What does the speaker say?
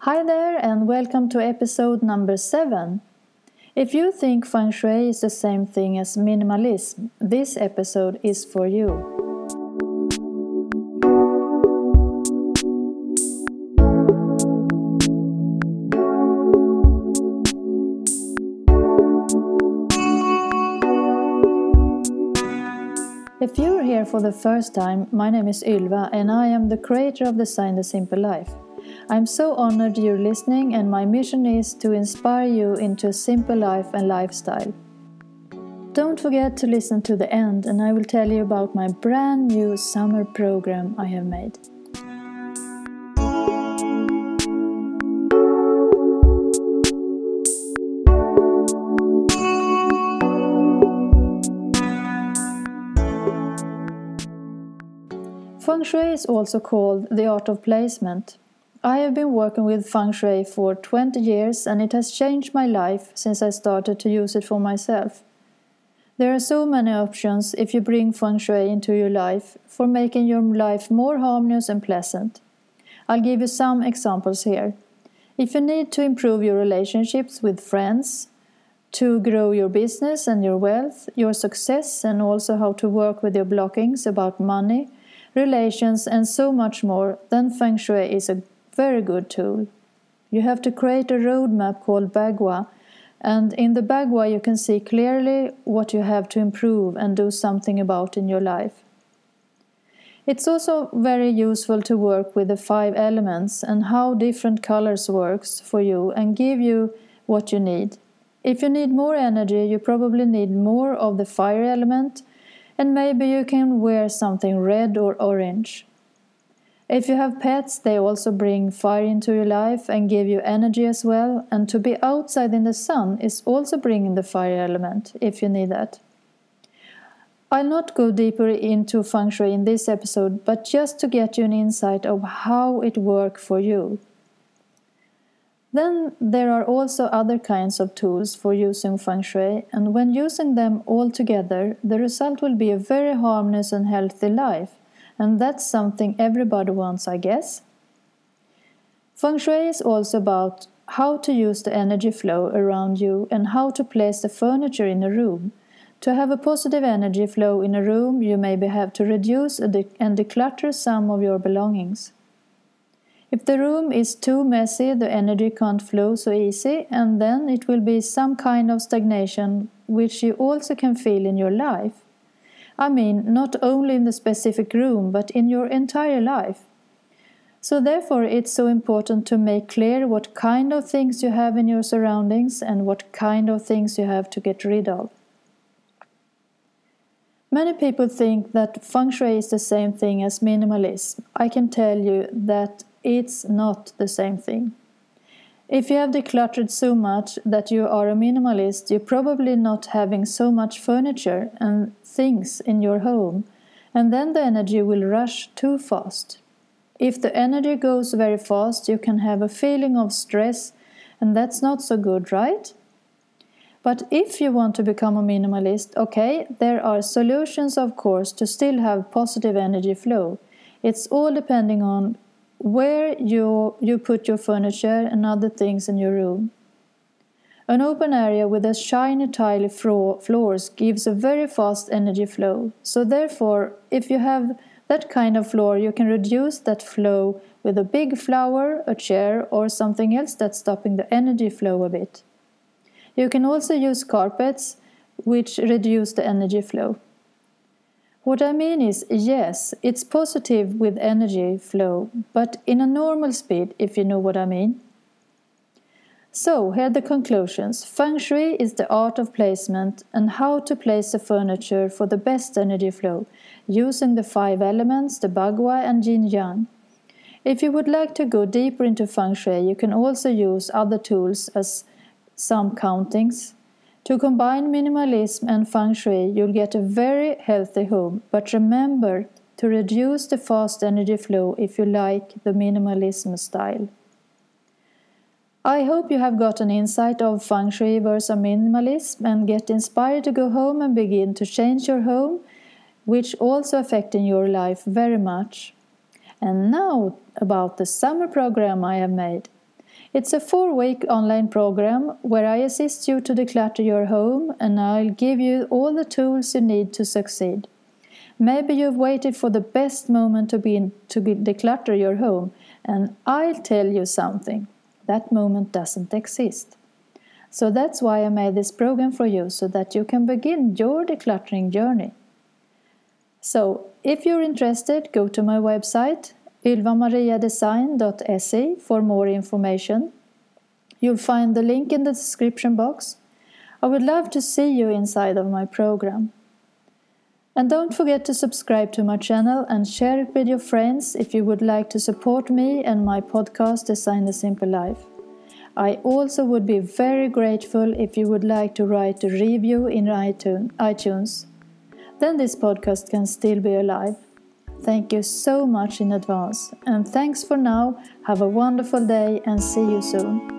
Hi there, and welcome to episode number 7. If you think feng shui is the same thing as minimalism, this episode is for you. If you're here for the first time, my name is Ylva and I am the creator of Design the Simple Life. I'm so honored you're listening, and my mission is to inspire you into a simple life and lifestyle. Don't forget to listen to the end, and I will tell you about my brand new summer program I have made. Feng Shui is also called the art of placement. I have been working with Feng Shui for 20 years and it has changed my life since I started to use it for myself. There are so many options if you bring Feng Shui into your life for making your life more harmonious and pleasant. I'll give you some examples here. If you need to improve your relationships with friends, to grow your business and your wealth, your success, and also how to work with your blockings about money, relations, and so much more, then Feng Shui is a very good tool. You have to create a roadmap called Bagua, and in the Bagua you can see clearly what you have to improve and do something about in your life. It's also very useful to work with the five elements and how different colors works for you and give you what you need. If you need more energy, you probably need more of the fire element and maybe you can wear something red or orange. If you have pets, they also bring fire into your life and give you energy as well, and to be outside in the sun is also bringing the fire element if you need that. I'll not go deeper into feng shui in this episode, but just to get you an insight of how it works for you. Then there are also other kinds of tools for using feng shui, and when using them all together, the result will be a very harmonious and healthy life, and that's something everybody wants, I guess. Feng shui is also about how to use the energy flow around you and how to place the furniture in a room. To have a positive energy flow in a room, you maybe have to reduce and declutter some of your belongings. If the room is too messy, the energy can't flow so easy, and then it will be some kind of stagnation, which you also can feel in your life. I mean, not only in the specific room, but in your entire life. So, therefore, it's so important to make clear what kind of things you have in your surroundings and what kind of things you have to get rid of. Many people think that feng shui is the same thing as minimalism. I can tell you that it's not the same thing. If you have decluttered so much that you are a minimalist, you're probably not having so much furniture and things in your home, and then the energy will rush too fast. If the energy goes very fast, you can have a feeling of stress, and that's not so good, right? But if you want to become a minimalist, okay, there are solutions, of course, to still have positive energy flow. It's all depending on where you, you put your furniture and other things in your room. An open area with a shiny tile floors gives a very fast energy flow. So therefore, if you have that kind of floor, you can reduce that flow with a big flower, a chair, or something else that's stopping the energy flow a bit. You can also use carpets, which reduce the energy flow. What I mean is, yes, it's positive with energy flow, but in a normal speed, if you know what I mean. So, here are the conclusions. Feng Shui is the art of placement and how to place the furniture for the best energy flow, using the five elements, the Bagua and Yin Yang. If you would like to go deeper into Feng Shui, you can also use other tools as some countings, to combine minimalism and feng shui, you'll get a very healthy home, but remember to reduce the fast energy flow if you like the minimalism style. I hope you have got an insight of feng shui versus minimalism and get inspired to go home and begin to change your home, which also affecting your life very much. And now about the summer program I have made. It's a four week online program where I assist you to declutter your home and I'll give you all the tools you need to succeed. Maybe you've waited for the best moment to, be in, to declutter your home, and I'll tell you something that moment doesn't exist. So that's why I made this program for you so that you can begin your decluttering journey. So, if you're interested, go to my website ylvamariadesign.se for more information. You'll find the link in the description box. I would love to see you inside of my program. And don't forget to subscribe to my channel and share it with your friends if you would like to support me and my podcast Design a Simple Life. I also would be very grateful if you would like to write a review in iTunes. Then this podcast can still be alive. Thank you so much in advance. And thanks for now. Have a wonderful day and see you soon.